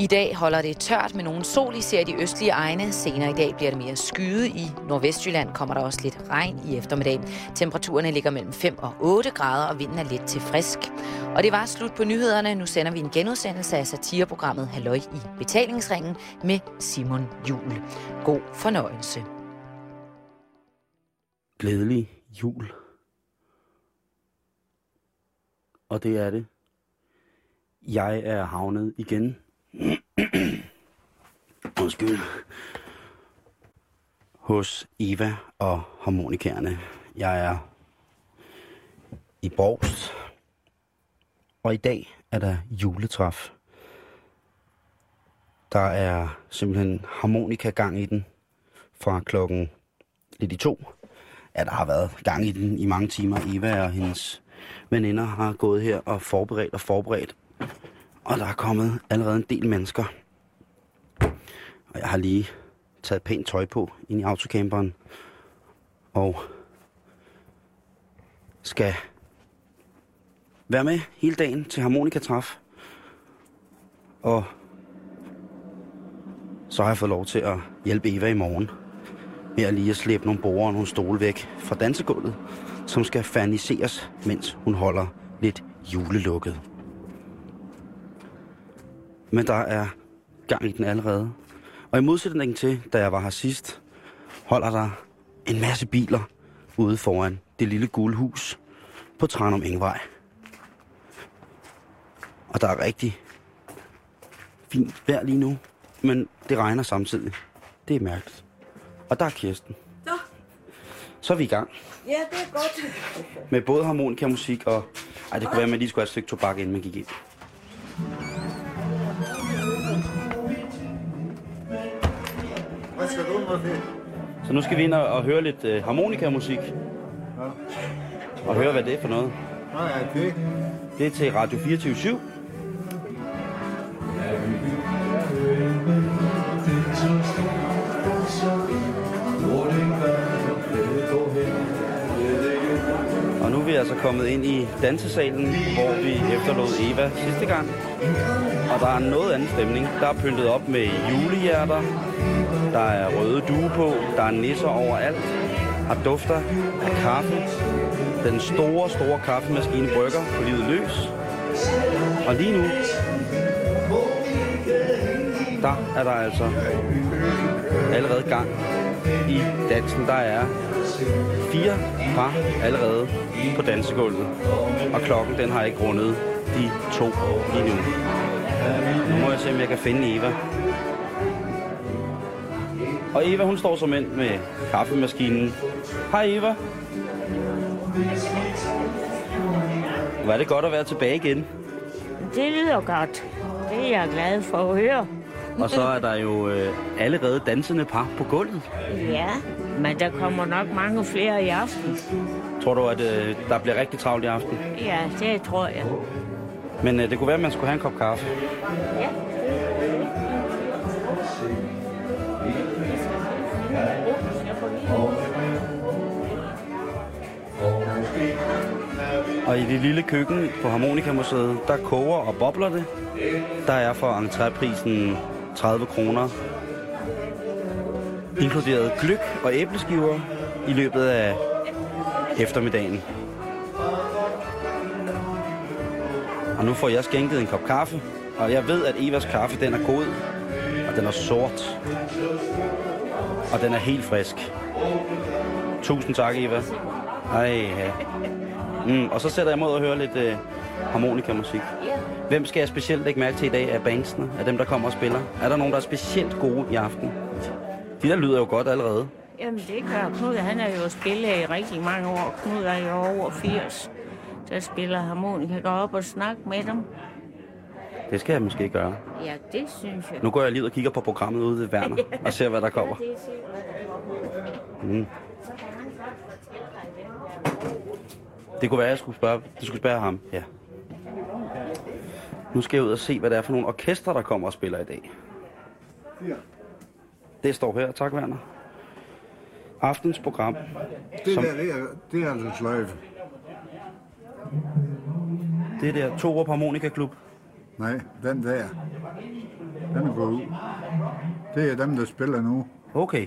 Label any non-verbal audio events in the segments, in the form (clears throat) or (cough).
I dag holder det tørt med nogen sol, især de østlige egne. Senere i dag bliver det mere skyde. I Nordvestjylland kommer der også lidt regn i eftermiddag. Temperaturerne ligger mellem 5 og 8 grader, og vinden er lidt til frisk. Og det var slut på nyhederne. Nu sender vi en genudsendelse af satireprogrammet Halløj i betalingsringen med Simon Jul. God fornøjelse. Glædelig jul. Og det er det. Jeg er havnet igen. (clears throat) Undskyld. Hos Eva og harmonikerne. Jeg er i Borgst. Og i dag er der juletræf. Der er simpelthen harmonikagang i den fra klokken lidt i to. Ja, der har været gang i den i mange timer. Eva og hendes veninder har gået her og forberedt og forberedt. Og der er kommet allerede en del mennesker. Og jeg har lige taget pænt tøj på ind i autocamperen. Og skal være med hele dagen til harmonikatræf. Og så har jeg fået lov til at hjælpe Eva i morgen med at lige at slæbe nogle borger og nogle stole væk fra dansegulvet, som skal ferniseres, mens hun holder lidt julelukket. Men der er gang i den allerede. Og i modsætning til, da jeg var her sidst, holder der en masse biler ude foran det lille gule hus på Tranum Engvej. Og der er rigtig fint vejr lige nu, men det regner samtidig. Det er mærkeligt. Og der er Kirsten. Så. Så er vi i gang. Ja, det er godt. Med både harmonika musik og... Ej, det kunne være, at man lige skulle have et stykke tobak, inden man gik ind. Så nu skal vi ind og, og høre lidt øh, harmonikamusik. Og høre, hvad det er for noget. Hvad er det? Det er til Radio 24 /7. Og nu er vi altså kommet ind i dansesalen, hvor vi efterlod Eva sidste gang. Og der er noget anden stemning. Der er pyntet op med julehjerter. Der er røde due på. Der er nisser overalt. Og dufter af kaffe. Den store, store kaffemaskine brygger på livet løs. Og lige nu, der er der altså allerede gang i dansen. Der er fire par allerede på dansegulvet. Og klokken, den har ikke rundet de to lige nu. Nu må jeg se, om jeg kan finde Eva. Og Eva, hun står som ind med kaffemaskinen. Hej Eva. Er det godt at være tilbage igen. Det lyder godt. Det er jeg glad for at høre. Og så er der jo øh, allerede dansende par på gulvet. Ja, men der kommer nok mange flere i aften. Tror du, at øh, der bliver rigtig travlt i aften? Ja, det tror jeg. Men øh, det kunne være, at man skulle have en kop kaffe. Ja. Og i det lille køkken på Harmonikamuseet, der koger og bobler det. Der er for entréprisen 30 kroner. Inkluderet gløk og æbleskiver i løbet af eftermiddagen. Og nu får jeg skænket en kop kaffe, og jeg ved, at Evas kaffe den er god, og den er sort, og den er helt frisk. Tusind tak, Eva. Ej, ja. Mm, og så sætter jeg mod at høre lidt øh, harmonikamusik. Hvem skal jeg specielt lægge mærke til i dag af bandsene, af dem, der kommer og spiller? Er der nogen, der er specielt gode i aften? De der lyder jo godt allerede. Jamen, det gør Knud. Han er jo spillet i rigtig mange år. Knud er jo over 80. Der spiller harmonika. Går op og snakker med dem. Det skal jeg måske gøre. Ja, det synes jeg. Nu går jeg lige ud og kigger på programmet ude ved Werner, (laughs) og ser, hvad der kommer. Er. Mm. Det kunne være, at jeg skulle spørge, du skulle spørge ham. Ja. Nu skal jeg ud og se, hvad det er for nogle orkester, der kommer og spiller i dag. Ja. Det står her. Tak, Werner. Aftens program. Det Som- der, det er, det er en sløjfe. Det der Torup Harmonikaklub. Nej, den der. Den er gået ud. Det er dem, der spiller nu. Okay.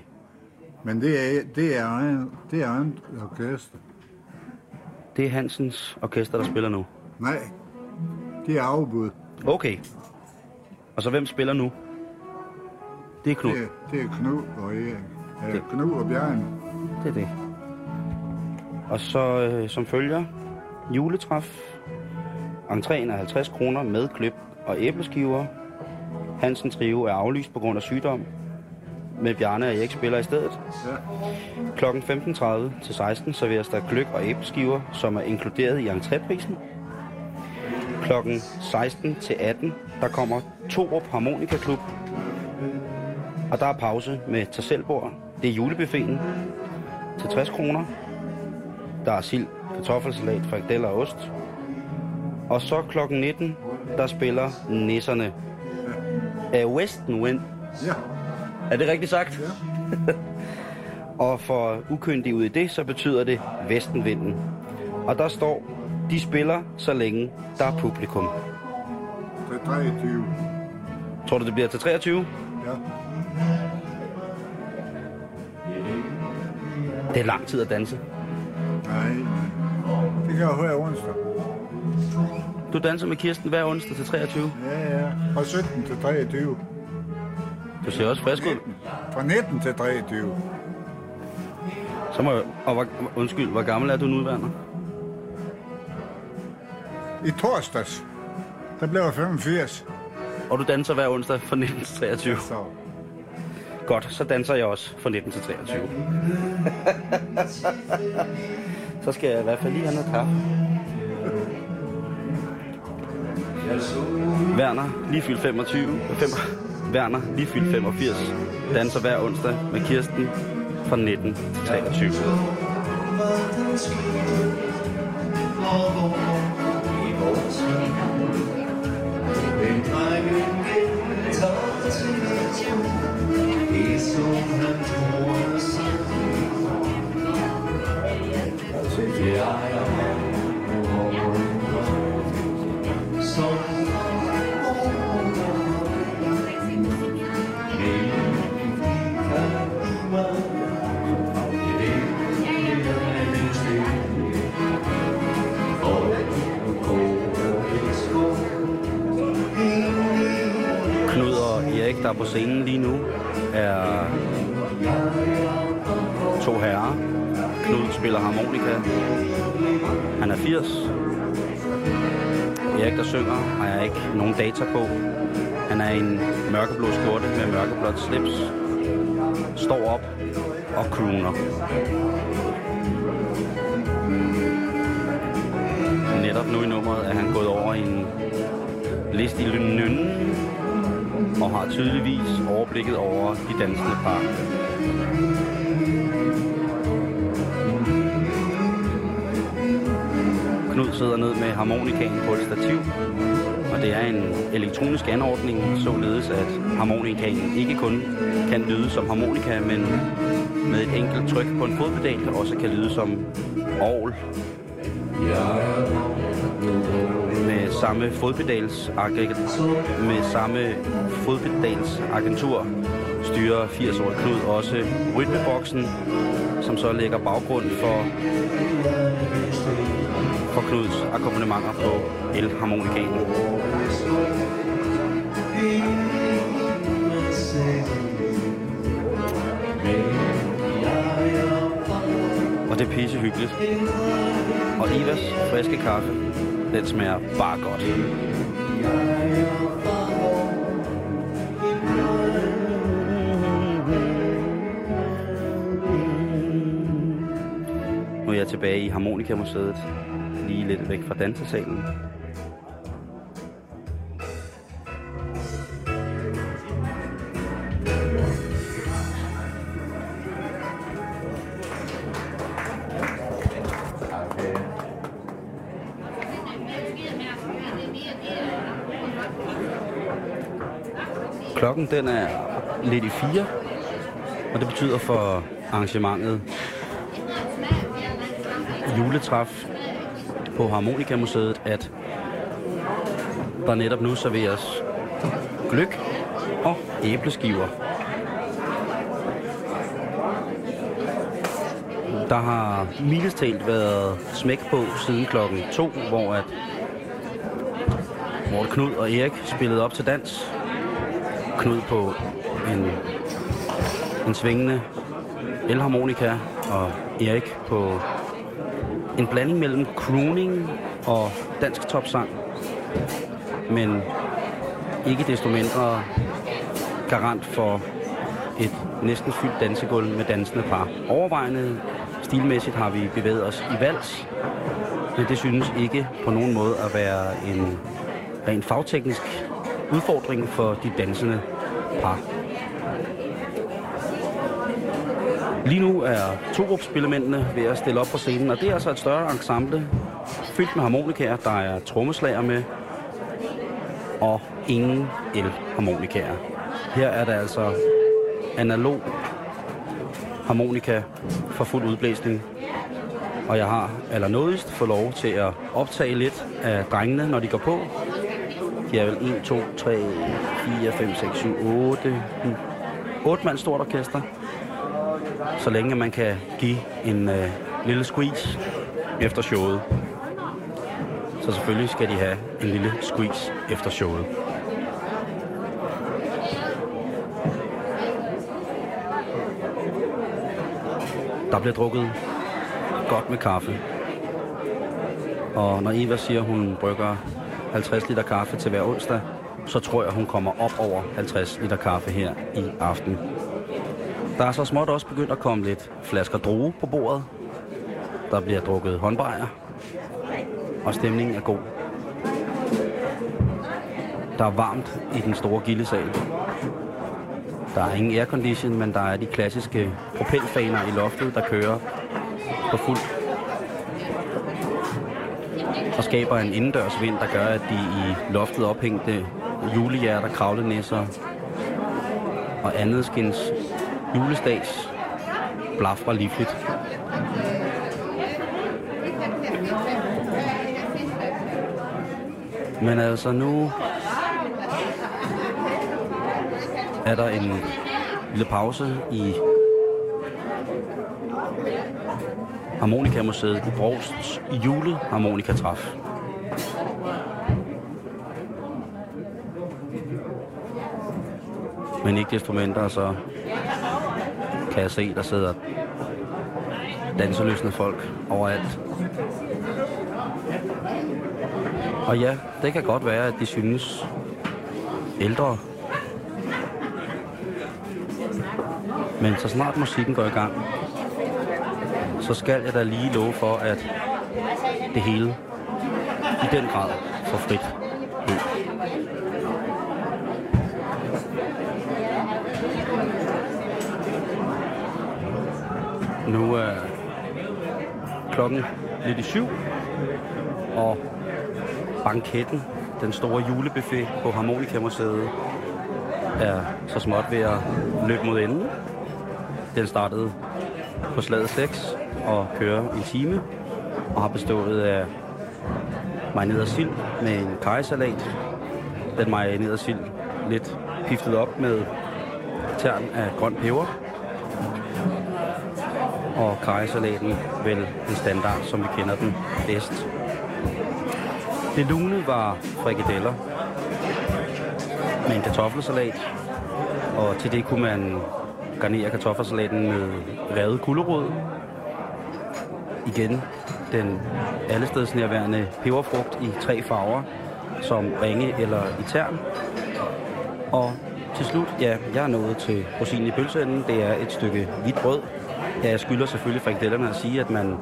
Men det er, det er, en, det er en orkester. Det er Hansens orkester, der spiller nu. Nej, det er afbud. Okay. Og så hvem spiller nu? Det er Knud. Det er, det er Knud og Erik. Ja, Knud og Bjørn. Det er det. Og så øh, som følger juletræf. Entréen er 50 kroner med klip og æbleskiver. Hansen Trio er aflyst på grund af sygdom. Med Bjarne og Erik spiller i stedet. Ja. Klokken 15.30 til 16 serveres der gløk og æbleskiver, som er inkluderet i entréprisen. Klokken 16 til 18, der kommer Torup Harmonika Klub. Og der er pause med tag selvbord. Det er julebuffeten til 60 kroner. Der er sild, kartoffelsalat, frikadeller og ost. Og så klokken 19, der spiller nisserne af Western Wind. Ja. Er det rigtigt sagt? Ja. (laughs) Og for ukyndige ud i det, så betyder det Vestenvinden. Og der står, de spiller så længe der er publikum. Er 23. Tror du, det bliver til 23? Ja. Det er lang tid at danse. Nej, det kan jeg høre onsdag. Du danser med Kirsten hver onsdag til 23. Ja, ja. Fra 17 til 23. Du ser også frisk ud. Fra 19 til 23. Så må jeg... Og hvor, undskyld, hvor gammel er du nu, Werner? I torsdags, der blev jeg 85. Og du danser hver onsdag fra 19 til 23. Så Godt, så danser jeg også fra 19 til 23. (laughs) så skal jeg i hvert fald lige have noget kaffe. Werner, lige fyldt 25. 5, Werner, lige fyldt 85. Danser hver onsdag med Kirsten fra 19 til 23. er på scenen lige nu, er to herrer. Knud spiller harmonika. Han er 80. Erik, der synger, har jeg ikke nogen data på. Han er i en mørkeblå skjorte med mørkeblåt slips. Står op og crooner. Netop nu i nummeret er han gået over i en listig nynne og har tydeligvis overblikket over de dansende par. Knud sidder ned med harmonikaen på et stativ, og det er en elektronisk anordning, således at harmonikaen ikke kun kan lyde som harmonika, men med et enkelt tryk på en fodpedal også kan lyde som orgel. Ja samme fodpedals med samme fodpedals agentur styrer 80 år Knud også rytmeboksen, som så lægger baggrund for for Knuds akkompagnementer på elharmonikanen. Og det er pisse hyggeligt. Og Ivas friske kaffe, den smager bare godt. Nu er jeg tilbage i Harmonikamuseet, lige lidt væk fra dansesalen. Den er lidt i fire, og det betyder for arrangementet juletræf på Harmonikamuseet, at der netop nu serveres gløk og æbleskiver. Der har mildestalt været smæk på siden klokken 2, hvor at Morten Knud og Erik spillede op til dans. Knud på en, en svingende elharmonika, og Erik på en blanding mellem crooning og dansk topsang. Men ikke desto mindre garant for et næsten fyldt dansegulv med dansende par. Overvejende stilmæssigt har vi bevæget os i vals, men det synes ikke på nogen måde at være en rent fagteknisk udfordring for de dansende par. Lige nu er Torup-spillemændene ved at stille op på scenen, og det er altså et større ensemble, fyldt med harmonikaer. Der er trommeslager med, og ingen elharmonikaer. Her er der altså analog harmonika for fuld udblæsning. Og jeg har allernådigst fået lov til at optage lidt af drengene, når de går på. De er vel 1, 2, 3, 4, 5, 6, 7, 8, 8 mand stort orkester. Så længe man kan give en øh, lille squeeze efter showet. Så selvfølgelig skal de have en lille squeeze efter showet. Der bliver drukket godt med kaffe. Og når Eva siger, hun brygger 50 liter kaffe til hver onsdag, så tror jeg, hun kommer op over 50 liter kaffe her i aften. Der er så småt også begyndt at komme lidt flasker droge på bordet. Der bliver drukket håndbejer. Og stemningen er god. Der er varmt i den store gildesal. Der er ingen aircondition, men der er de klassiske propelfaner i loftet, der kører på fuld og skaber en indendørs vind, der gør, at de i loftet ophængte julehjerter, kravlenæsser og andet skins julestags blafrer livligt. Men altså nu er der en lille pause i Harmonikamuseet i Brogsts juleharmonikatræf. Men ikke desto mindre, så kan jeg se, der sidder danseløsende folk overalt. Og ja, det kan godt være, at de synes ældre. Men så snart musikken går i gang, så skal jeg da lige love for, at det hele i den grad får frit løb. Nu er klokken lidt i syv, og banketten, den store julebuffet på Harmonikamuseet, er så småt ved at løbe mod enden. Den startede på slaget 6 og kører en time, og har bestået øh, af marineret sild med en kajsalat. Den marinerede sild lidt piftet op med tern af grøn peber. Og kajsalaten vel en standard, som vi kender den bedst. Det lune var frikadeller med en kartoffelsalat, og til det kunne man garnere kartoffelsalaten med revet kullerod. Igen den allestedsnærværende peberfrugt i tre farver, som ringe eller i tern. Og til slut, ja, jeg er nået til rosinen i pølseenden. Det er et stykke hvidt brød. Ja, jeg skylder selvfølgelig frikadellerne at sige, at man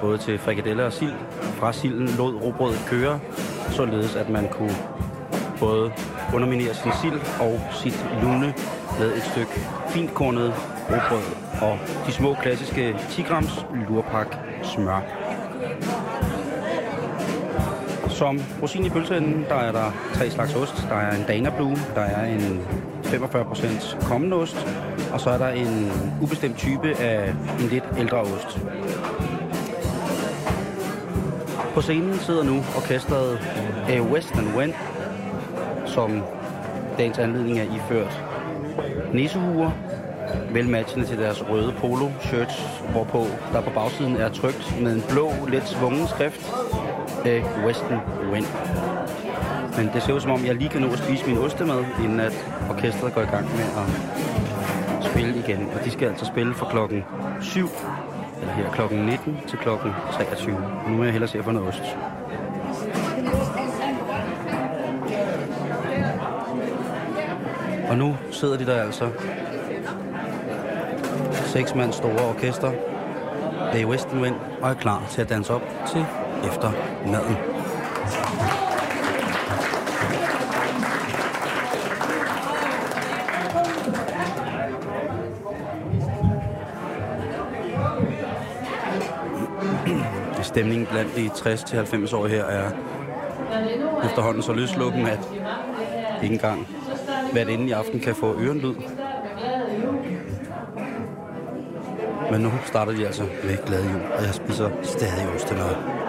både til frikadeller og sild, fra silden lod robrødet køre, således at man kunne både underminere sin sild og sit lune med et stykke fintkornet robrød og de små klassiske 10 grams lurpak smør. Som rosin i pølseenden, der er der tre slags ost. Der er en Dana Blue, der er en 45% kommende ost, og så er der en ubestemt type af en lidt ældre ost. På scenen sidder nu orkestret A Western Wind, som dagens anledning er iført nissehuer, velmatchende til deres røde polo shirts, hvorpå der på bagsiden er trykt med en blå, lidt svungen skrift af Western Wind. Men det ser ud som om, jeg lige kan nå at spise min ostemad, inden at orkestret går i gang med at spille igen. Og de skal altså spille fra klokken 7, eller her klokken 19 til klokken 23. Nu er jeg hellere se at få noget ost. Og nu sidder de der altså. Seks mand store orkester af Western Wind og er klar til at danse op til efter maden. Stemningen blandt de 60-90 år her er efterhånden så løslukken, at ikke engang hvert inden i aften kan få ørenlyd. Men nu starter de altså med glade jul, og jeg spiser stadig ostemad.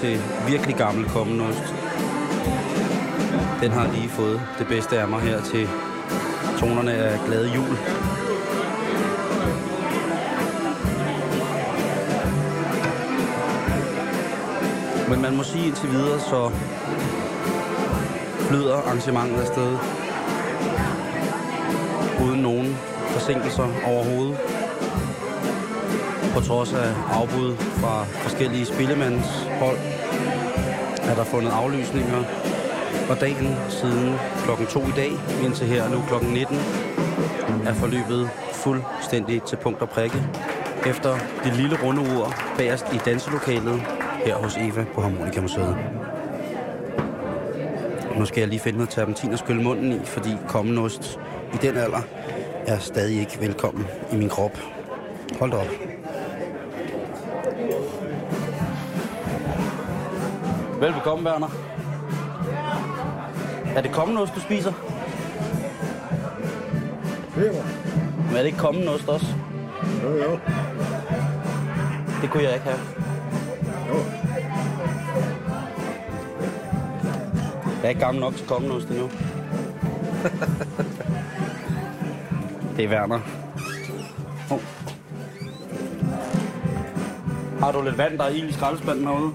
Til virkelig gammel kommenost. Den har lige fået det bedste af mig her til tonerne af glade jul. Men man må sige indtil videre, så flyder arrangementet afsted uden nogen forsinkelser overhovedet på trods af afbud fra forskellige spillemandshold, er der fundet aflysninger. Og dagen siden klokken 2 i dag, indtil her nu klokken 19, er forløbet fuldstændig til punkt og prikke. Efter det lille runde ur bagerst i danselokalet her hos Eva på Harmonikamuseet. Nu skal jeg lige finde noget terpentin og skylle munden i, fordi kommenost i den alder er stadig ikke velkommen i min krop. Hold da op. Velbekomme, Werner. Er det kommende ost, du spiser? Peber. Men er det ikke kommende ost også? Jo, jo. Det kunne jeg ikke have. Jo. Jeg er ikke gammel nok til kommende ost endnu. (laughs) det er Werner. Oh. Har du lidt vand, der er i skraldespanden herude?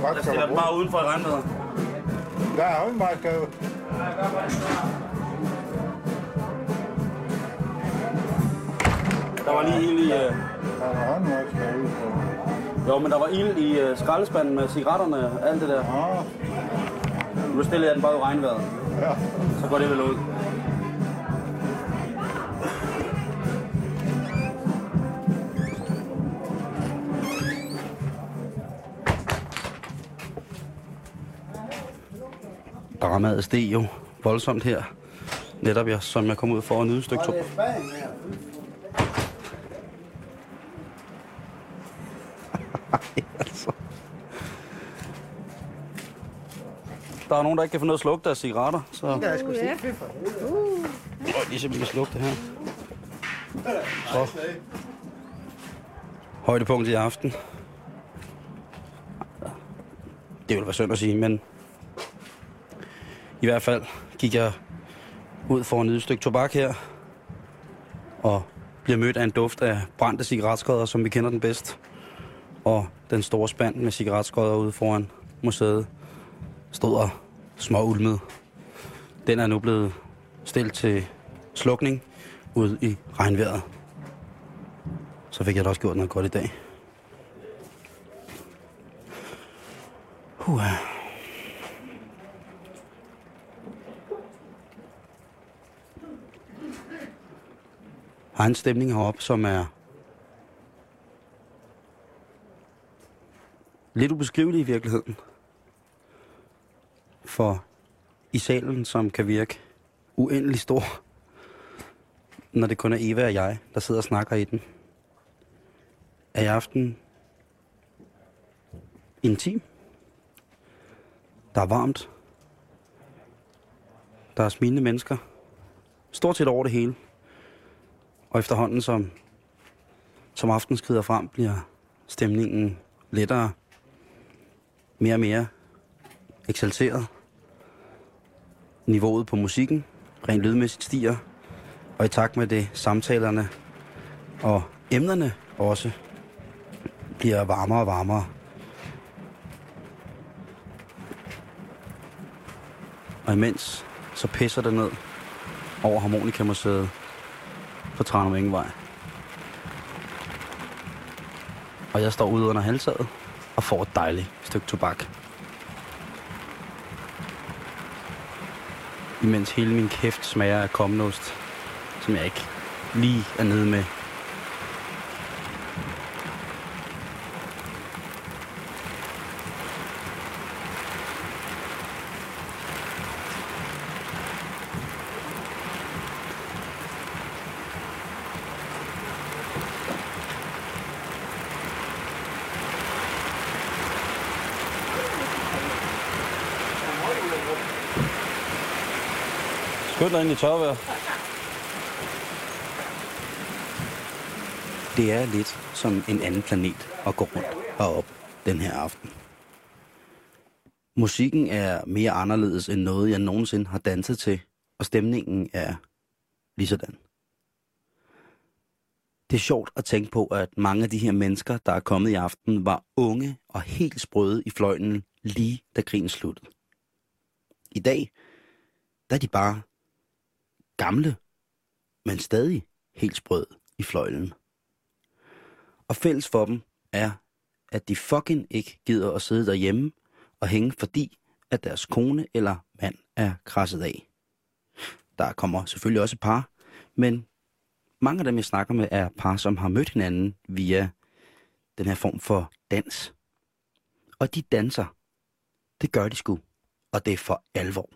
Hvad jeg skal stiller den bare udenfor i regnvejret. Der er jo ikke meget skade. Der var lige ild i... Uh... Der er ud på. Jo, men der var ild i uh, skraldespanden med cigaretterne og alt det der. Ja, Nu stiller jeg den bare i regnvejret. ja. Så går det vel ud. Dramaet steg jo voldsomt her. Netop jeg, som jeg kom ud for at nyde et stykke to. altså. (laughs) Der er nogen, der ikke kan få noget at slukke deres cigaretter, så... Ja, jeg skulle sige. Og lige kan slukke det her. Så. Højdepunkt i aften. Det vil være synd at sige, men i hvert fald gik jeg ud for at nyde et stykke tobak her. Og bliver mødt af en duft af brændte cigaretskodder, som vi kender den bedst. Og den store spand med cigaretskodder ude foran museet stod og småulmede. Den er nu blevet stillet til slukning ud i regnvejret. Så fik jeg da også gjort noget godt i dag. Uh. Har en stemning heroppe, som er lidt ubeskrivelig i virkeligheden. For i salen, som kan virke uendelig stor, når det kun er Eva og jeg, der sidder og snakker i den, er i aften intim. Der er varmt. Der er smilende mennesker. Stort set over det hele. Og efterhånden, som, som aftenen skrider frem, bliver stemningen lettere, mere og mere eksalteret. Niveauet på musikken rent lydmæssigt stiger, og i takt med det samtalerne og emnerne også bliver varmere og varmere. Og imens så pisser det ned over Harmonikamuseet på Tranum Ingevej. Og jeg står ude under halvtaget og får et dejligt stykke tobak. Imens hele min kæft smager af komnost, som jeg ikke lige er nede med. Ind i tørvejr. Det er lidt som en anden planet at gå rundt og op den her aften. Musikken er mere anderledes end noget, jeg nogensinde har danset til, og stemningen er lige sådan. Det er sjovt at tænke på, at mange af de her mennesker, der er kommet i aften, var unge og helt sprøde i fløjten lige da krigen sluttede. I dag, der er de bare gamle, men stadig helt sprød i fløjlen. Og fælles for dem er, at de fucking ikke gider at sidde derhjemme og hænge, fordi at deres kone eller mand er krasset af. Der kommer selvfølgelig også par, men mange af dem, jeg snakker med, er par, som har mødt hinanden via den her form for dans. Og de danser. Det gør de sgu. Og det er for alvor.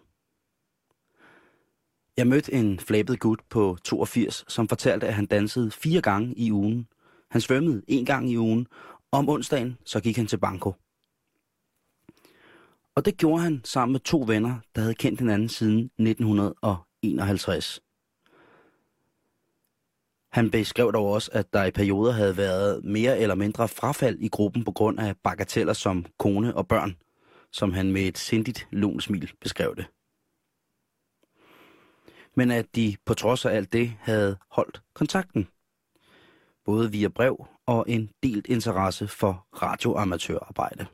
Jeg mødte en flabet gut på 82, som fortalte, at han dansede fire gange i ugen. Han svømmede en gang i ugen, og om onsdagen så gik han til banko. Og det gjorde han sammen med to venner, der havde kendt hinanden siden 1951. Han beskrev dog også, at der i perioder havde været mere eller mindre frafald i gruppen på grund af bagateller som kone og børn, som han med et sindigt lunsmil beskrev det men at de på trods af alt det havde holdt kontakten. Både via brev og en delt interesse for radioamatørarbejde.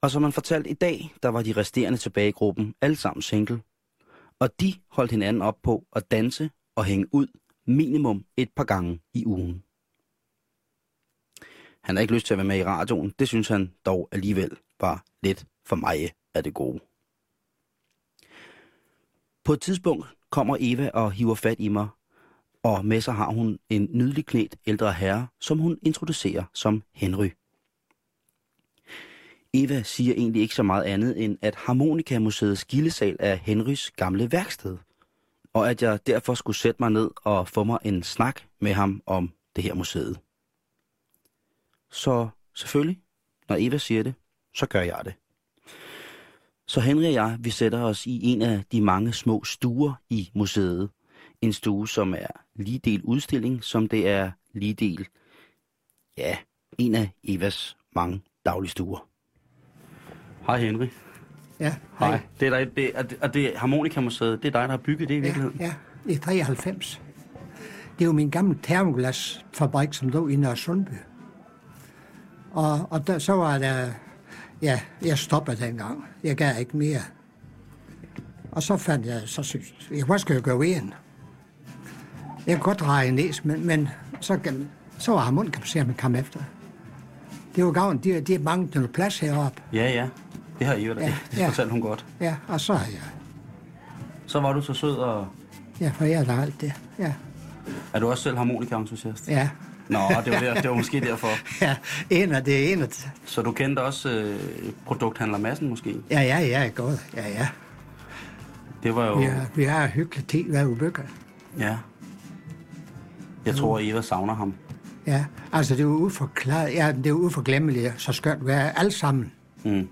Og som man fortalte i dag, der var de resterende tilbage i gruppen alle sammen single. Og de holdt hinanden op på at danse og hænge ud minimum et par gange i ugen. Han har ikke lyst til at være med i radioen, det synes han dog alligevel var lidt for mig af det gode. På et tidspunkt kommer Eva og hiver fat i mig, og med sig har hun en nydelig klædt ældre herre, som hun introducerer som Henry. Eva siger egentlig ikke så meget andet end, at Harmonikamuseets gildesal er Henrys gamle værksted, og at jeg derfor skulle sætte mig ned og få mig en snak med ham om det her museet. Så selvfølgelig, når Eva siger det, så gør jeg det. Så Henry og jeg, vi sætter os i en af de mange små stuer i museet. En stue, som er lige del udstilling, som det er lige del, ja, en af Evas mange daglige stuer. Hej Henry. Ja, Hej. Det er, dig, det, er, det, det Harmonikamuseet, det er dig, der har bygget det i virkeligheden? Ja, ja, i 93. det er jo min gamle termoglasfabrik, som lå i Nørre Sundby. Og, og der, så var der, ja, jeg stoppede dengang. Jeg gav ikke mere. Og så fandt jeg, så synes jeg, hvad skal jeg gøre ved? Jeg kunne godt dreje en næs, men, men så, så var ham mundkapaciteten kom efter. Det var gavn, de, de manglede noget plads heroppe. Ja, ja. Det har Eva, ja, Ja, det ja. fortalte hun godt. Ja, og så har jeg, Så var du så sød, og ja, for jeg har alt det. Ja, er du også selv harmonika-entusiast? ja. Nå, det var, der, det var måske derfor. (laughs) Ja, en af det ene. Så du kendte også øh, produkthandler Madsen måske? Ja, ja, ja, godt. Ja, ja. Det var jo... Vi har, vi har hyggeligt tid, vi bygger. Ja. Jeg tror, Eva savner ham. Ja, altså det er uforklaret, ja, det er uforglemmeligt, så skønt vi er alle sammen. Mm.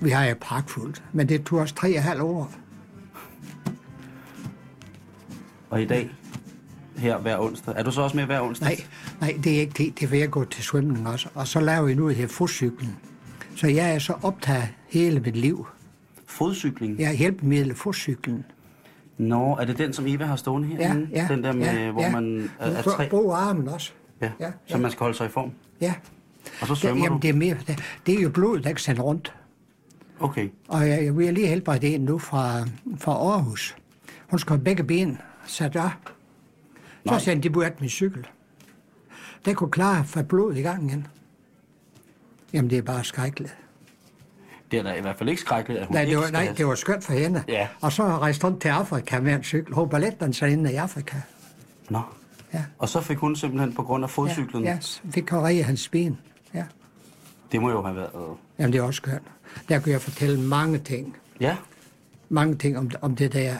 Vi har jo pragtfuldt, men det tog os tre og et halvt år. Og i dag, her hver onsdag. Er du så også med hver onsdag? Nej, nej, det er ikke det. Det vil jeg gå til svømning også. Og så laver vi nu her fodcyklen. Så jeg er så optaget hele mit liv. Fodcykling? Jeg er hjælpemiddel fodcyklen. Nå, er det den, som Eva har stående her? Ja, ja. Den der med, ja, hvor ja. man er, er Du tre... bruger armen også. Ja, ja, så ja. man skal holde sig i form. Ja. Og så svømmer jamen, du? det er, mere, det, det er jo blodet, der kan sende rundt. Okay. Og jeg, jeg vil lige helbrede en nu fra, fra Aarhus. Hun skal have begge ben sat af. Så Nej. sendte de bort min cykel. Den kunne klare for blod i gang igen. Jamen, det er bare skrækkeligt. Det er da i hvert fald ikke skrækkeligt, at hun Nej, ikke det var, skal nej, det var skønt for hende. Ja. Og så har jeg rejst rundt til Afrika med en cykel. Hun balletdansede sig inde i Afrika. Nå. Ja. Og så fik hun simpelthen på grund af fodcyklen. Ja, ja fik jeg hans ben. Ja. Det må jo have været... Jamen, det er også skønt. Der kunne jeg fortælle mange ting. Ja, mange ting om, om det der.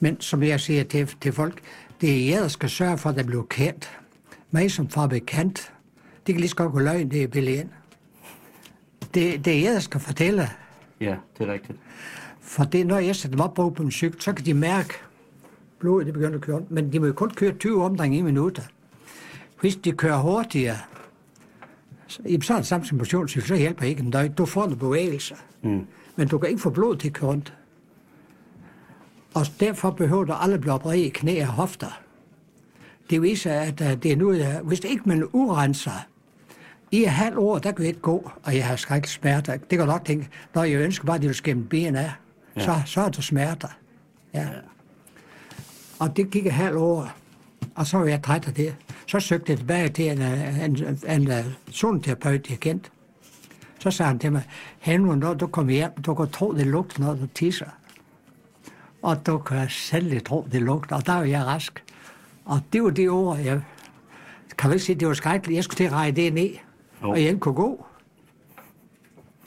Men som jeg siger til, til folk, det er jer, der skal sørge for, at det bliver kendt. Mig som fabrikant, det kan lige så godt gå løgn, det er billigt. Det, det er jer, der skal fortælle. ja, det er rigtigt. For det, når jeg sætter dem op på en cykel, så kan de mærke, blodet det begynder at køre. Men de må jo kun køre 20 omdrejninger i minutter. Hvis de kører hurtigere, så, jamen, så er det samme som motionscykel, så hjælper ikke en døgn. Du får noget bevægelse. Mm. Men du kan ikke få blodet til at køre rundt. Og derfor behøver du aldrig blive opereret i knæ og hofter. Det viser, at uh, det er nu, hvis det ikke man urenser, i et halvt år, der kan jeg ikke gå, og jeg har skrækket smerter. Det kan du nok tænke, når jeg ønsker bare, at de vil skæmme ben af, ja. så, så er der smerter. Ja. ja. Og det gik et halvt år, og så var jeg træt af det. Så søgte jeg tilbage til en, uh, en, en, en zoneterapeut, jeg kendte. Så sagde han til mig, Henrik, når du kommer hjem, du kan tro, det lugter, når du tisser. Og du kan selv tro, det lugter, og der var jeg rask. Og det var det ord, jeg kan vel sige, det var skrækkeligt. Jeg skulle til at reje det ned, Jo. og jeg ikke kunne gå.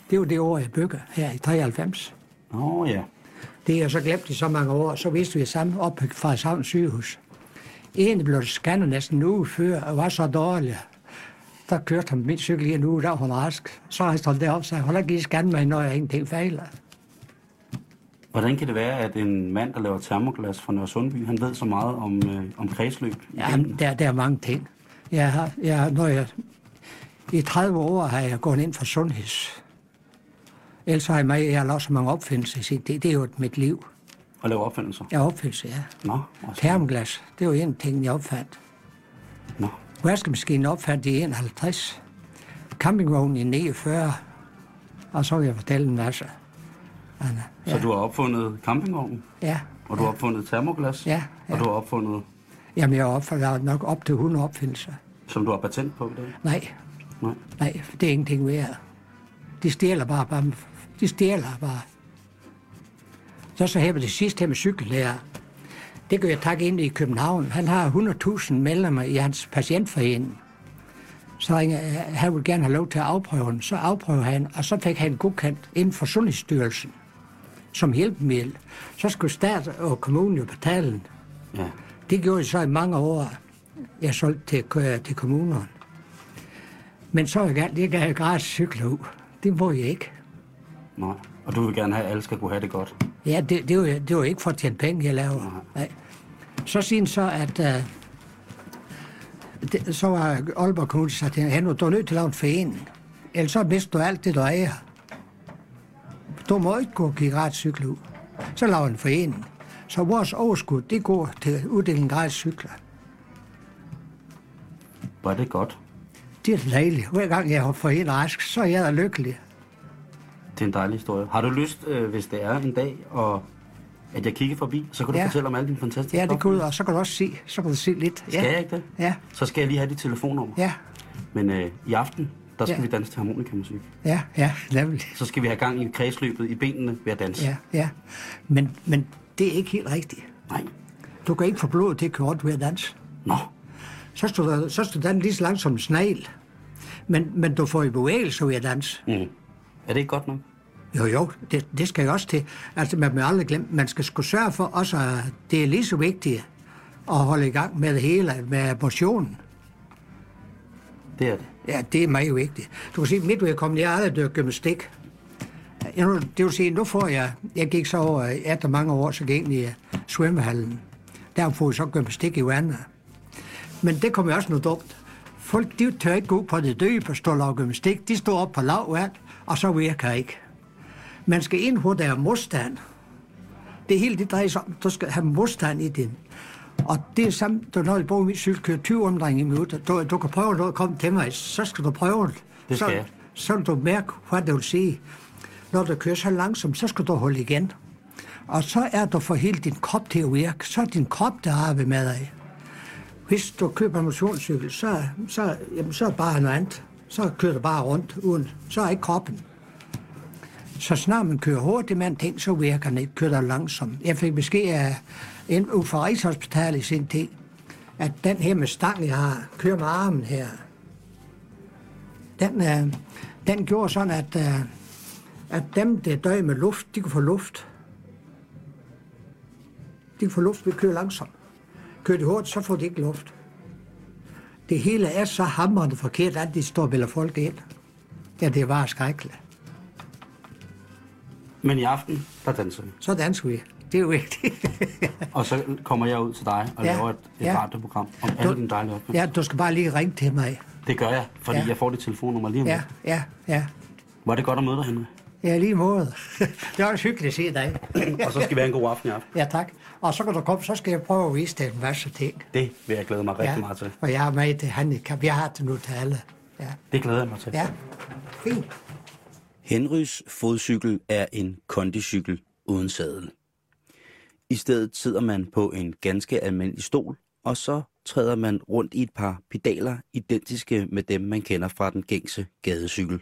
Det var det ord, jeg bygger her i 93. Nå ja. Det har jeg så glemt i så mange år. Så vidste vi sammen op på Frederikshavn sygehus. En blev scannet næsten en uge før, og var så dårlig. Der kørte han min cykel i en uge, der var hun rask. Så rejste han derop og sagde, hold da lige scanne mig, når jeg ingenting fejler. Hvordan kan det være, at en mand, der laver termoglas fra Nørre Sundby, han ved så meget om, øh, om kredsløb? benene? der, der er mange ting. Jeg har, jeg, når jeg, I 30 år har jeg gået ind for sundheds. Ellers har jeg, mig, jeg har lavet så mange opfindelser. Det, det er jo mit liv. Og lave opfindelser? Jeg opfindelse, ja. Nå, også. Termoglas, det var en ting, jeg opfandt. Nå. Vaskemaskinen opfandt i 51. Campingvognen i 49. Og så vil jeg fortælle en masse. Anna. Så du har opfundet campingvognen, Ja, og du har opfundet termoglas, Ja, ja. og du har opfundet, jamen jeg har opfundet nok op til 100 opfindelser. som du har patent på dag? Nej, Nej. nej, det er ingenting værd. De stjæler bare, bare de stjæler bare. Så så her med det sidste her med cykellærer. Det kan jeg takke ind i København. Han har 100.000 medlemmer i hans patientforening. Så ringer, jeg, han vil gerne have lov til at afprøve den. Så afprøver han, og så fik han godkendt inden for Sundhedsstyrelsen som hjælpemiddel. Så skulle stat og kommunen jo betale den. Ja. Det gjorde jeg så i mange år. Jeg solgte til, øh, til kommunerne. Men så er jeg gerne, jeg gav gratis cykler ud. Det må jeg ikke. Nej. Og du vil gerne have, at alle skal kunne have det godt. Ja, det, det, var, det var ikke for at tjene penge, jeg laver. Nej. Så siger så, at... Uh, det, så var Aalborg Kommune sagt hende, du er nødt til at lave en forening. Ellers så mister du alt det, du ejer. Du må ikke gå og give gratis cykler ud. Så laver en forening. Så vores overskud, det går til uddeling gratis cykler. Er det godt. Det er dejligt. Hver gang jeg har fået en rask, så er jeg da lykkelig. Det er en dejlig historie. Har du lyst, øh, hvis det er en dag, og at jeg kigger forbi, så kan du Ja. fortælle om alle dine fantastiske Ja, det kunne og så kan du også se, så kan du se lidt. Skal ja. jeg ikke det? Ja, Så skal jeg lige have dit telefonnummer. ja, Men øh, i aften, der skal Ja. vi danse til harmonikamusik. ja, ja, nemlig. Så skal vi have gang i kredsløbet i benene ved at danse. Ja, ja. Men, men det er ikke helt rigtigt. Nej. Du kan ikke få blodet til at køre rundt ved at danse. Nå, Så står du, så står den lige så langt som en snegl. Men, men du får i bevægelse ved at danse. mm. er det ikke godt nok? Jo, jo, det, det skal jeg også til. Altså, man må aldrig glemme, man skal sgu sørge for også, at det er lige så vigtigt at holde i gang med det hele, med motionen. Det er det. Ja, det er meget vigtigt. Du kan sige, mit vedkommende, jeg har aldrig dyrket gymnastik. Det vil sige, nu får jeg, jeg gik så over, efter mange år, så gik jeg i øh, svømmehallen. Der får jeg så gymnastik i vandet. Men det kommer også noget dumt. Folk, de tør ikke gå på det dybe på stå og gymnastik. De står op på lav vand, og så virker ikke. Man skal ind, hvor der er modstand. Det hele det drejer sig om, du skal have modstand i din. Og det er samme, når jeg bruger min cykel, kører 20 omdrejninger i minuttet. Du, du kan prøve noget at komme til mig, så skal du prøve det. Det skal så, jeg. Så vil du mærke, hvad det vil sige. Når du kører så langsomt, så skal du holde igen. Og så er du for hele din krop til at virke. Så er din krop, der arbejder med dig. Hvis du køber en motionscykel, så, så, jamen, så er det bare noget andet. Så kører du bare rundt, uden, så er ikke kroppen. Så snart man kører hurtigt med en ting, så virker den ikke, kører der langsomt. Jeg fik besked af en ud fra Rigshospitalet i sin tid, at den her med stang, jeg har, kører med armen her, den, øh, den gjorde sådan, at, øh, at dem, der døde med luft, de kunne få luft. De kunne få luft ved at køre langsomt. Kører de hurtigt, så får de ikke luft. Det hele er så hamrende forkert, at de står og bilder folk ind. Ja, det bare skrækkeligt. Men i aften, der danser vi. Så danser vi. Det er jo vigtigt. (laughs) Og så kommer jeg ud til dig og Ja. laver et, et Ja. radioprogram om alle dine dejlige oplevelser. ja, du skal bare lige ringe til mig. Det gør jeg, fordi Ja. jeg får dit telefonnummer lige om Ja, ja, ja. Var det godt at møde dig, Henrik? Ja, lige måde. (laughs) det var også hyggeligt at se dig. (clears throat) Og så skal vi have en god aften i aften. Ja, tak. Og så kan du komme, så skal jeg prøve at vise dig en masse ting. Det vil jeg glæde mig rigtig ja. meget til. Og jeg er med i det handicap. Jeg har det nu til alle. Ja, Det glæder jeg mig til. ja. Fint. Henrys fodcykel er en kondicykel uden sadel. I stedet sidder man på en ganske almindelig stol, og så træder man rundt i et par pedaler, identiske med dem, man kender fra den gængse gadecykel.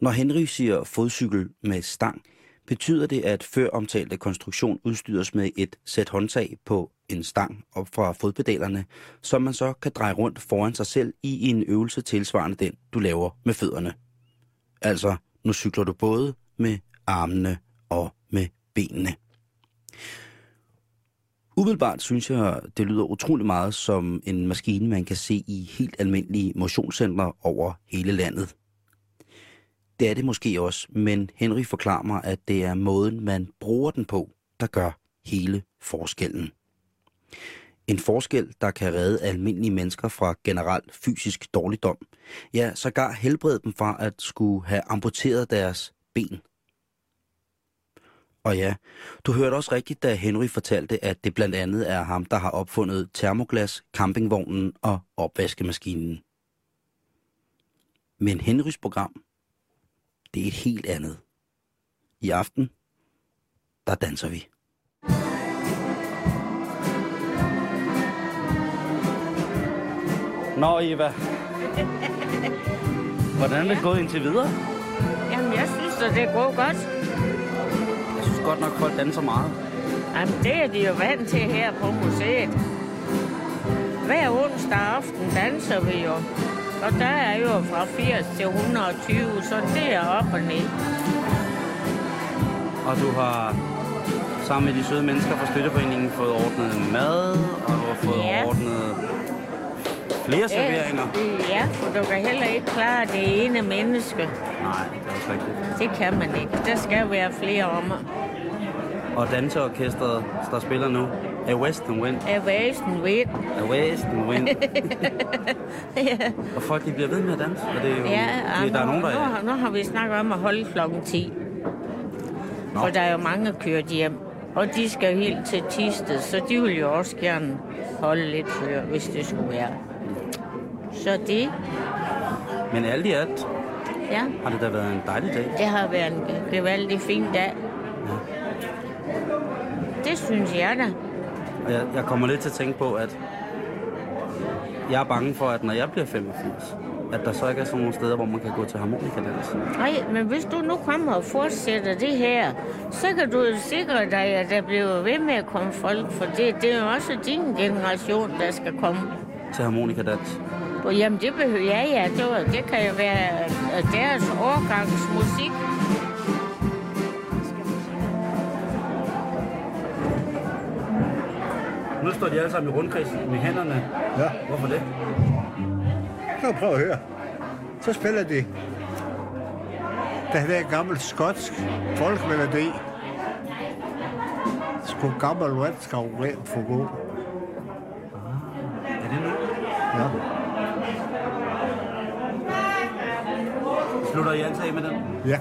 Når Henry siger fodcykel med stang, betyder det, at før omtalte konstruktion udstyres med et sæt håndtag på en stang op fra fodpedalerne, som man så kan dreje rundt foran sig selv i en øvelse tilsvarende den, du laver med fødderne. Altså, nu cykler du både med armene og med benene. Umiddelbart synes jeg, det lyder utrolig meget som en maskine, man kan se i helt almindelige motionscentre over hele landet. Det er det måske også, men Henry forklarer mig, at det er måden, man bruger den på, der gør hele forskellen. En forskel, der kan redde almindelige mennesker fra generelt fysisk dårligdom. Ja, sågar helbrede dem fra at skulle have amputeret deres ben. Og ja, du hørte også rigtigt, da Henry fortalte, at det blandt andet er ham, der har opfundet termoglas, campingvognen og opvaskemaskinen. Men Henrys program, det er et helt andet. I aften, der danser vi. Nå, Eva. Hvordan er det gået indtil videre? Jamen, jeg synes, at det går godt. Godt nok, folk danser meget. Jamen, det er de jo vant til her på museet. Hver onsdag aften danser vi jo. Og der er jo fra 80 til 120, så det er op og ned. Og du har sammen med de søde mennesker fra Støtteforeningen fået ordnet mad, og du har fået Ja. ordnet flere serveringer. Ja, for du kan heller ikke klare det ene menneske. Nej, det er også rigtigt. Det kan man ikke. Der skal være flere om. Og danseorkestret, der spiller nu, er Western Wind. Af væsen ved. Er Western Wind. (laughs) ja, og folk, de bliver ved med at danse. Og det er jo, ja det, der er nogen, der nu, har- nu har vi snakket om at holde klokken 10. Nå. For der er jo mange kørt hjem. Og de skal helt til Tisted, så de vil jo også gerne holde lidt før, hvis det skulle være. Så det, Men alt i alt ja, har det da været en dejlig dag. det har været en gevaldig fin dag. Det synes jeg da. Jeg, jeg kommer lidt til at tænke på, at jeg er bange for, at når jeg bliver 85, at der så ikke er sådan nogle steder, hvor man kan gå til harmonikadans. Nej, men hvis du nu kommer og fortsætter det her, så kan du sikre dig, at der bliver ved med at komme folk, for det, det er jo også din generation, der skal komme. Til harmonikadans. Og jamen, det behøver ja, ja, det, var, det kan jo være øh, deres årgangs musik. Nu står de alle sammen i rundkreds med hænderne. Ja, Hvorfor det? så prøv at høre. Så spiller de der gammel skotsk folkmelodi. Sku gammel venskab rent for god. Er det nu? Ja. Slutter I altid af med den? Ja.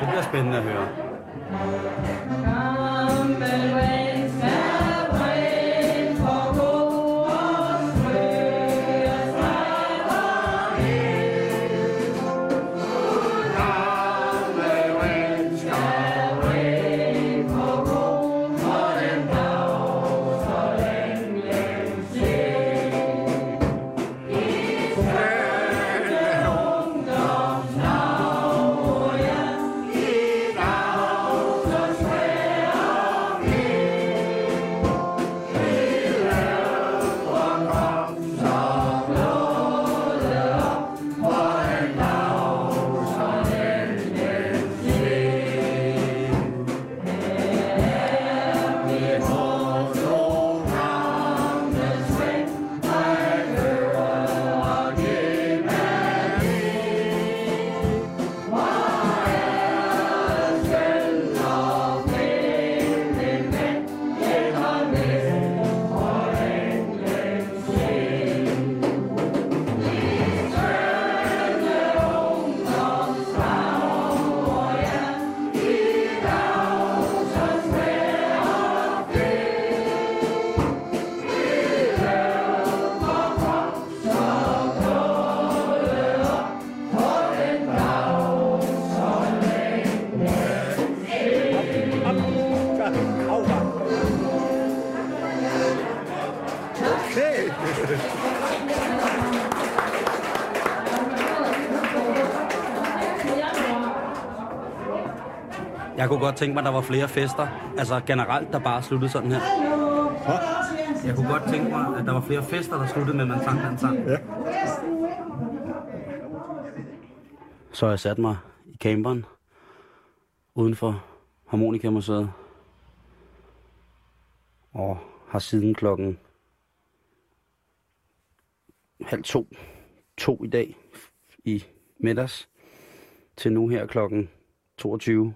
Det bliver spændende at høre. Jeg kunne godt tænke mig, at der var flere fester. Altså generelt, der bare sluttede sådan her. Jeg kunne godt tænke mig, at der var flere fester, der sluttede med, at man sang den sang. Ja. Så jeg sat mig i camperen uden for Harmonikamuseet. Og har siden klokken halv to, to i dag i middags, til nu her klokken 22,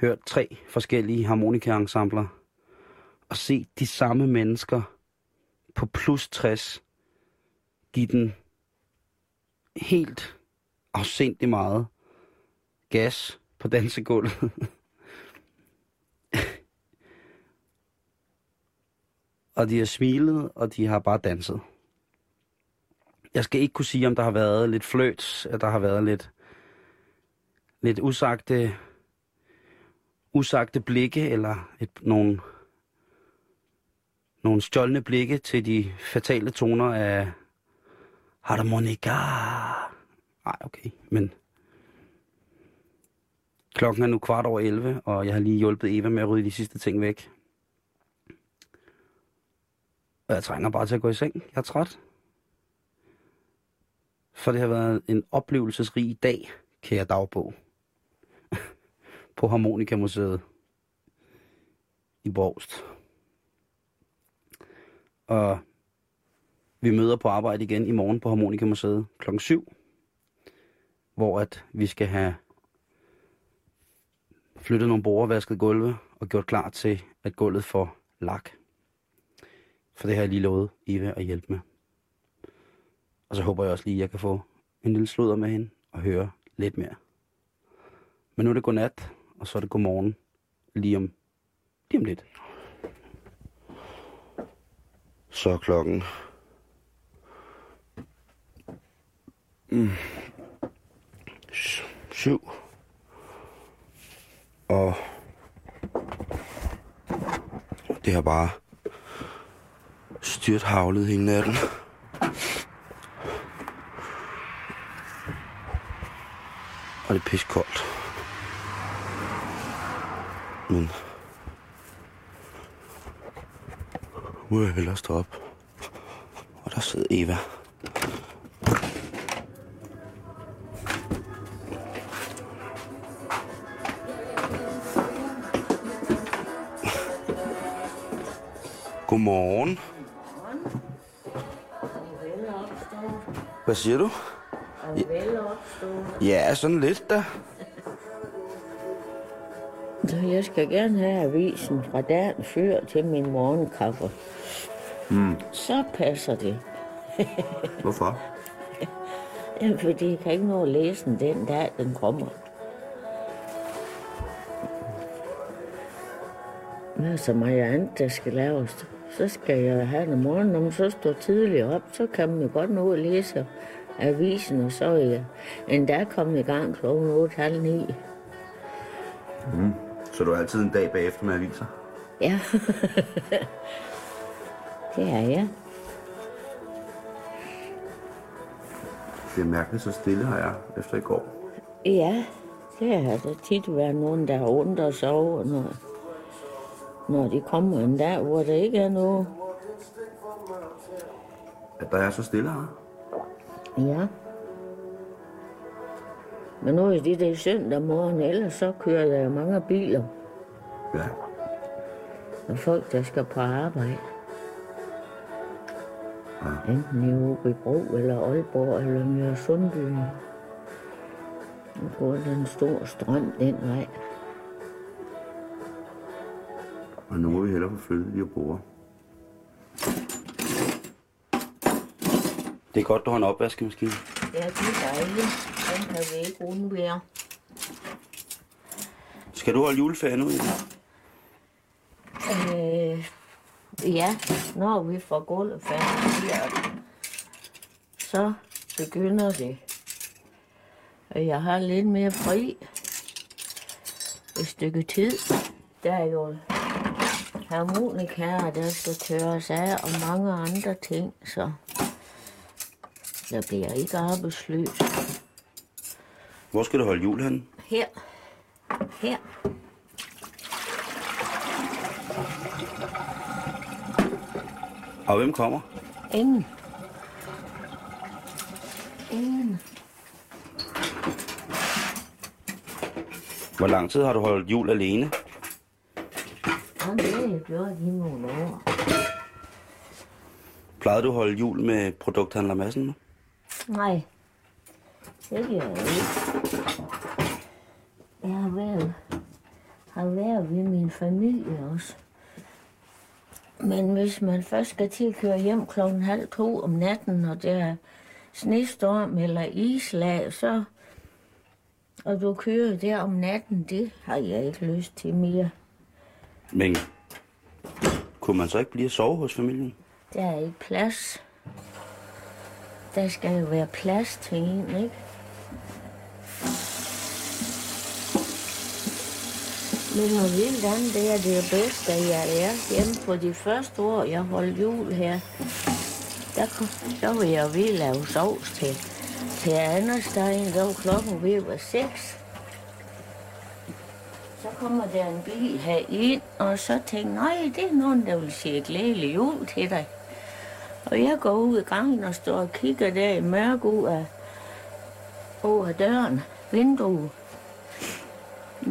hørt tre forskellige harmonikaensembler og set de samme mennesker på plus 60 give den helt afsindig meget gas på dansegulvet. (laughs) og de har smilet, og de har bare danset. Jeg skal ikke kunne sige, om der har været lidt fløjt, at der har været lidt, lidt usagte, usagte blikke, eller et, nogle, nogle stjålne blikke til de fatale toner af harmonika. Nej, okay, men klokken er nu kvart over 11, og jeg har lige hjulpet Eva med at rydde de sidste ting væk. Og jeg trænger bare til at gå i seng. Jeg er træt. For det har været en oplevelsesrig dag, kære dagbog på Harmonikamuseet i Borgst. Og vi møder på arbejde igen i morgen på Harmonikamuseet klokken 7, hvor at vi skal have flyttet nogle borer, vasket gulve og gjort klar til, at gulvet får lak. For det har jeg lige lovet Eva at hjælpe med. Og så håber jeg også lige, at jeg kan få en lille sludder med hende og høre lidt mere. Men nu er det godnat, og så er det godmorgen lige om, lige om lidt. Så er klokken... Mm. Syv. Og det har bare styrt havlet hele natten. Og det er pisse koldt. Men nu må jeg hellere stå op. Og der sidder Eva. Godmorgen. Hvad siger du? Ja, sådan lidt da. Jeg skal gerne have avisen fra dagen før til min morgenkaffe. Mm. Så passer det. Hvorfor? (laughs) Ja, fordi jeg kan ikke nå at læse den den dag, den kommer. Der er så meget andet, der skal laves. Så skal jeg have den om morgenen, når man så står tidligt op, så kan man jo godt nå at læse avisen, og så er jeg endda kommet i gang kl. 8.30. Så du er altid en dag bagefter med aviser? Ja, (laughs) det er jeg. Det er mærkeligt så stille har jeg efter i går. Ja, det har der tit været nogen, der har undret sig over, når, når de kommer en dag, hvor der ikke er noget. At der er så stille her. Ja. Men nu er det det søndag morgen, ellers så kører der jo mange biler Ja. og folk, der skal på arbejde. Enten i Åbybro, eller Aalborg, eller Nørre Sundby. Nu går den store strøm den vej. Og nu må vi hellere flyttet de borde. Det er godt, du har en opvaskemaskine. Ja, det er dejligt. Den kan vi ikke undvære. Skal du holde juleferie nu? Ida? Øh, ja, når vi får gulvet færdigt, så begynder det. Og Jeg har lidt mere fri. Et stykke tid. Der er jo harmonikaer, der skal tørres af, og mange andre ting, så jeg bliver ikke arbejdsløs. Hvor skal du holde jul henne? Her. Her. Og hvem kommer? Ingen. Ingen. Hvor lang tid har du holdt jul alene? Og det har jeg gjort i nogle år. Plejede du at holde jul med produkthandler Madsen? Nej, det gør jeg ikke. Jeg har været, har været ved min familie også. Men hvis man først skal til at køre hjem klokken halv to om natten, og der er snestorm eller islag, så... Og du kører der om natten, det har jeg ikke lyst til mere. Men kunne man så ikke blive at sove hos familien? Der er ikke plads. Der skal jo være plads til en, ikke? Men noget vildt andet, det er det bedste, jeg er hjemme på de første år, jeg holdt jul her. Der, kom, der var jeg ved at lave sovs til, til Anderstein. Der var klokken ved at være seks. Så kommer der en bil her ind, og så tænkte jeg, nej, det er nogen, der vil sige glædelig jul til dig. Og jeg går ud i gangen og står og kigger der i mørke ud af, over døren, vinduet.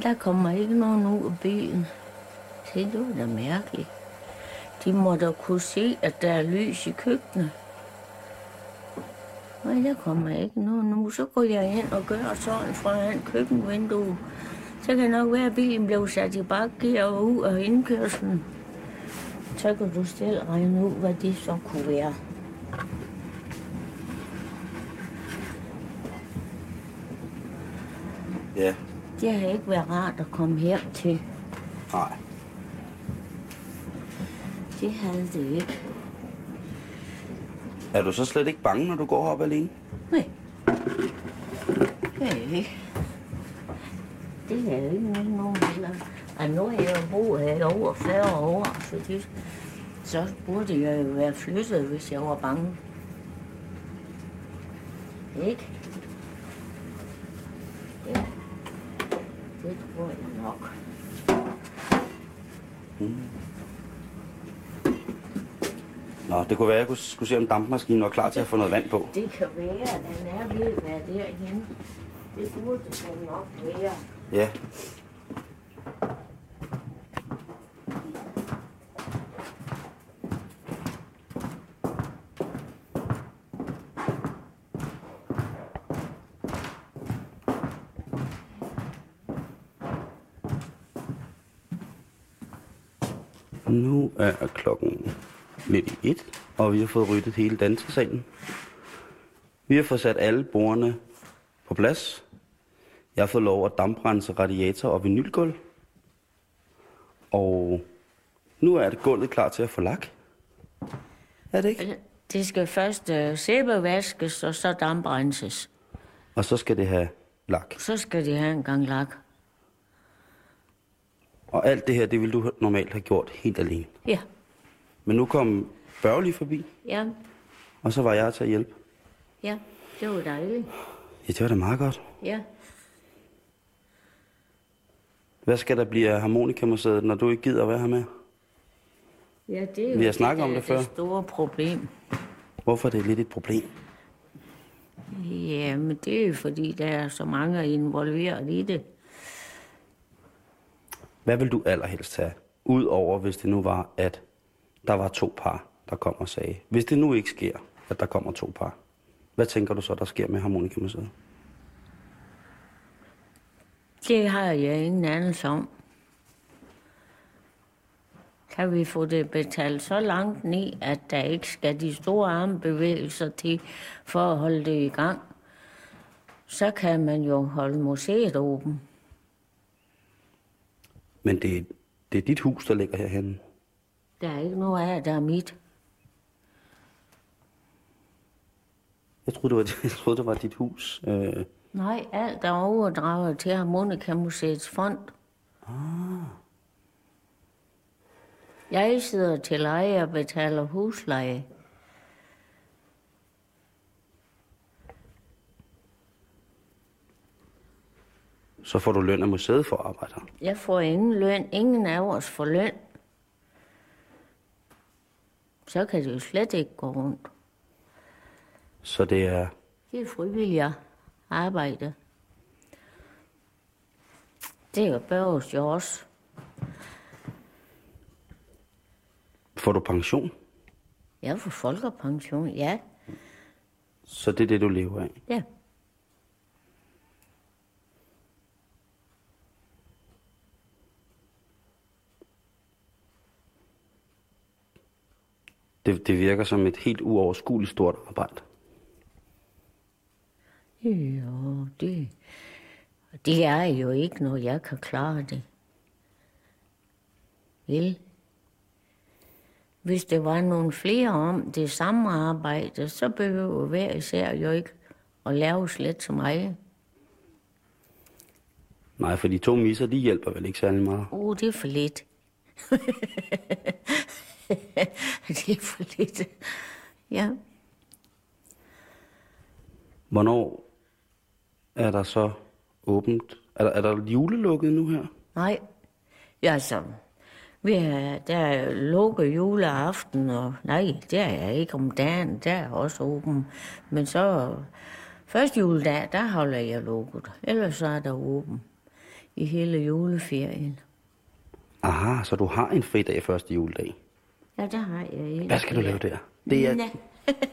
Der kommer ikke nogen ud af bilen. Se, det var da mærkeligt. De må da kunne se, at der er lys i køkkenet. Nej, der kommer ikke nogen nu. Så går jeg ind og gør sådan foran køkkenvinduet. Så kan det nok være, at bilen blev sat i bakgear og ud af indkørslen. Så kan du selv regne ud, hvad det så kunne være. Ja. Det har ikke været rart at komme hjem til. Nej. Det havde det ikke. Er du så slet ikke bange, når du går op alene? Nej. Det er jeg ikke. Det er jeg ikke nogen heller. Og nu er jeg boet her i over 40 år, så, det, så burde jeg jo være flyttet, hvis jeg var bange. Ikke? Ja. Det tror jeg nok. Nå, det kunne være, at jeg kunne, skulle se, om dampmaskinen var klar til at få noget vand på. Det kan være, at den er ved at være derhenne. Det burde den nok være. Ja. Nu er klokken lidt i et, og vi har fået ryddet hele dansesalen. Vi har fået sat alle bordene på plads. Jeg har fået lov at damprense radiator og vinylgulv. Og nu er det gulvet klar til at få lak. Er det ikke? Det skal først uh, sæbevaskes, og så damprenses. Og så skal det have lak. Så skal de have en gang lak. Og alt det her, det ville du normalt have gjort helt alene. Ja, Men nu kom Børge lige forbi, ja, og så var jeg til at hjælpe. ja. Det var dejligt. Ja, det var da meget godt. Ja. Hvad skal der blive af harmonikamuseet, når du ikke gider at være her med? Ja, det er jo Vi har snakket om der det før. det store problem. Hvorfor er det lidt et problem? Ja, men det er jo fordi, der er så mange involveret i det. Hvad vil du allerhelst have? Udover hvis det nu var, at der var to par, der kom og sagde. Hvis det nu ikke sker, at der kommer to par. Hvad tænker du så, der sker med harmonikamuseet? Det har jeg ingen anelse om. Kan vi få det betalt så langt ned, at der ikke skal de store armbevægelser til for at holde det i gang, så kan man jo holde museet åben. Men det, det er dit hus, der ligger herhenne. Der er ikke noget af, der er mit. Jeg troede, det var, (laughs) jeg troede, det var dit hus. Øh, Nej, alt er overdraget til Harmonikamuseets fond. Ah. Jeg sidder til leje og betaler husleje. Så får du løn af museet for at arbejde her. Jeg får ingen løn. Ingen af os får løn. Så kan det jo slet ikke gå rundt. Så det er... Det er frivilligt arbejde. Det er jo Børges jo også. Får du pension? Jeg får folkepension, ja. Så det er det, du lever af. Ja. Det, det virker som et helt uoverskueligt stort arbejde. Jo, det, det er jo ikke noget, jeg kan klare det. Vel? Hvis det var nogle flere om det samme arbejde, så behøver hver især jo ikke at lave slet så meget. Nej, for de to misser, de hjælper vel ikke særlig meget. Uh, det er for lidt. (laughs) det er for lidt. Ja. Hvornår er der så åbent? Er der, er der julelukket nu her? Nej, ja, altså, vi er, der er lukket juleaften, og nej, det er jeg ikke om dagen, der er også åben. Men så, første juledag, der holder jeg lukket, ellers så er der åben i hele juleferien. Aha, så du har en fridag første juledag. Ja, der har jeg ikke. Hvad skal du lave der? Det er, Nej.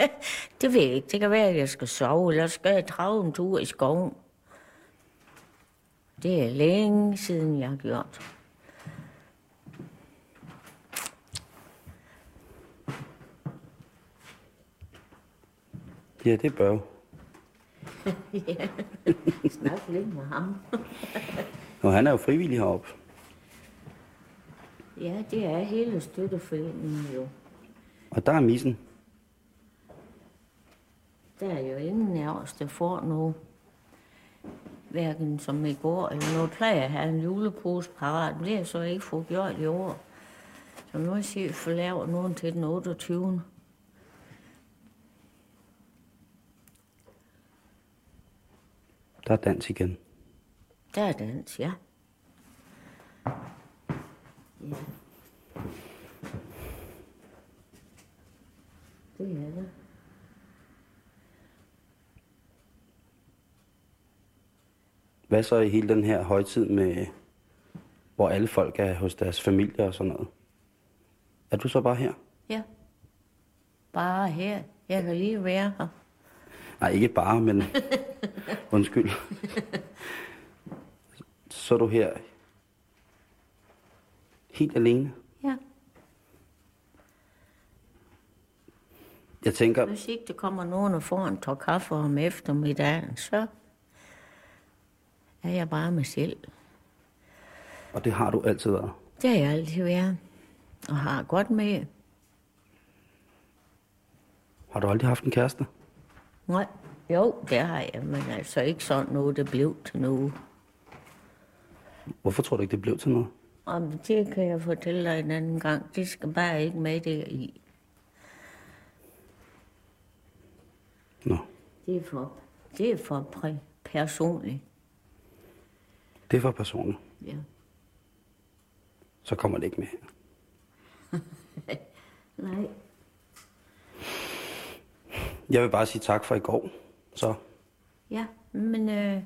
(laughs) det ved jeg ikke. Det kan være, at jeg skal sove, eller skal jeg drage en tur i skoven. Det er længe siden, jeg har gjort. ja, det bør jo. (laughs) Snak lidt med ham. Og han er jo frivillig heroppe. Ja, det er hele støtteforeningen jo. Og der er missen. Der er jo ingen af os, der får noget. Hverken som i går eller noget plejer at have en julepose parat. Men det jeg så ikke fået gjort i år. Så nu har jeg for lavet nogen til den 28. Der er dans igen. Der er dans, ja. Ja. Det er det. Hvad så i hele den her højtid med, hvor alle folk er hos deres familie og sådan noget? Er du så bare her? Ja. Bare her. Jeg kan lige være her. Nej, ikke bare, men (laughs) undskyld. Så er du her helt alene. Ja. Jeg tænker, Hvis ikke der kommer nogen og får en tår kaffe om eftermiddagen, så er jeg bare mig selv. og det har du altid været. Det har jeg altid været. Og har godt med. Har du aldrig haft en kæreste? Nej, jo, det har jeg, men altså ikke sådan noget, det blev til noget. Hvorfor tror du ikke, det blev til noget? Og det kan jeg fortælle dig en anden gang. Det skal bare ikke med det i. Nå, Det er for, det er for præ- personligt. det er for personligt. Ja. Så kommer det ikke med. (laughs) Nej. Jeg vil bare sige tak for i går. Så Ja, men øh,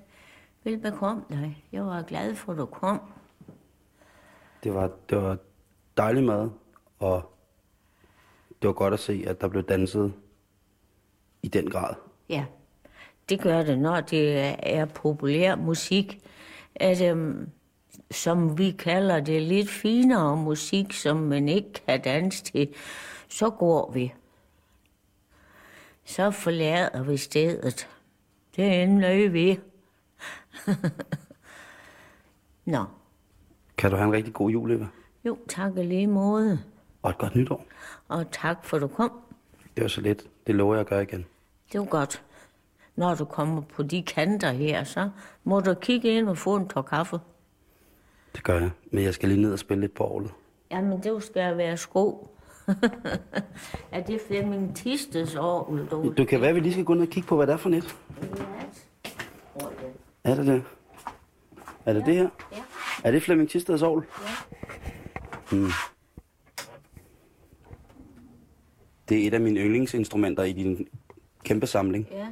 velbekomme dig. Jeg var glad for, at du kom det var, det var dejlig mad, og det var godt at se, at der blev danset i den grad. Ja, det gør det, når det er populær musik. At, øhm, som vi kalder det, lidt finere musik, som man ikke kan danse til, så går vi. Så forlader vi stedet. Det er en nøje vi. (laughs) Nå, kan du have en rigtig god jul, Eva? jo, tak i lige måde. Og et godt nytår. Og tak for, at du kom. Det var så lidt. Det lover jeg at gøre igen. Det var godt. Når du kommer på de kanter her, så må du kigge ind og få en tår kaffe. Det gør jeg. Men jeg skal lige ned og spille lidt på orlet. Jamen, det skal være sko. (laughs) er det Flemming Tistes år, du? Du kan være, at vi lige skal gå ned og kigge på, hvad det er for net. Er det det? Er det det her? Ja. Er det Flemming Tisteds? Ja. Mm. Det er et af mine yndlingsinstrumenter i din kæmpe samling. Ja.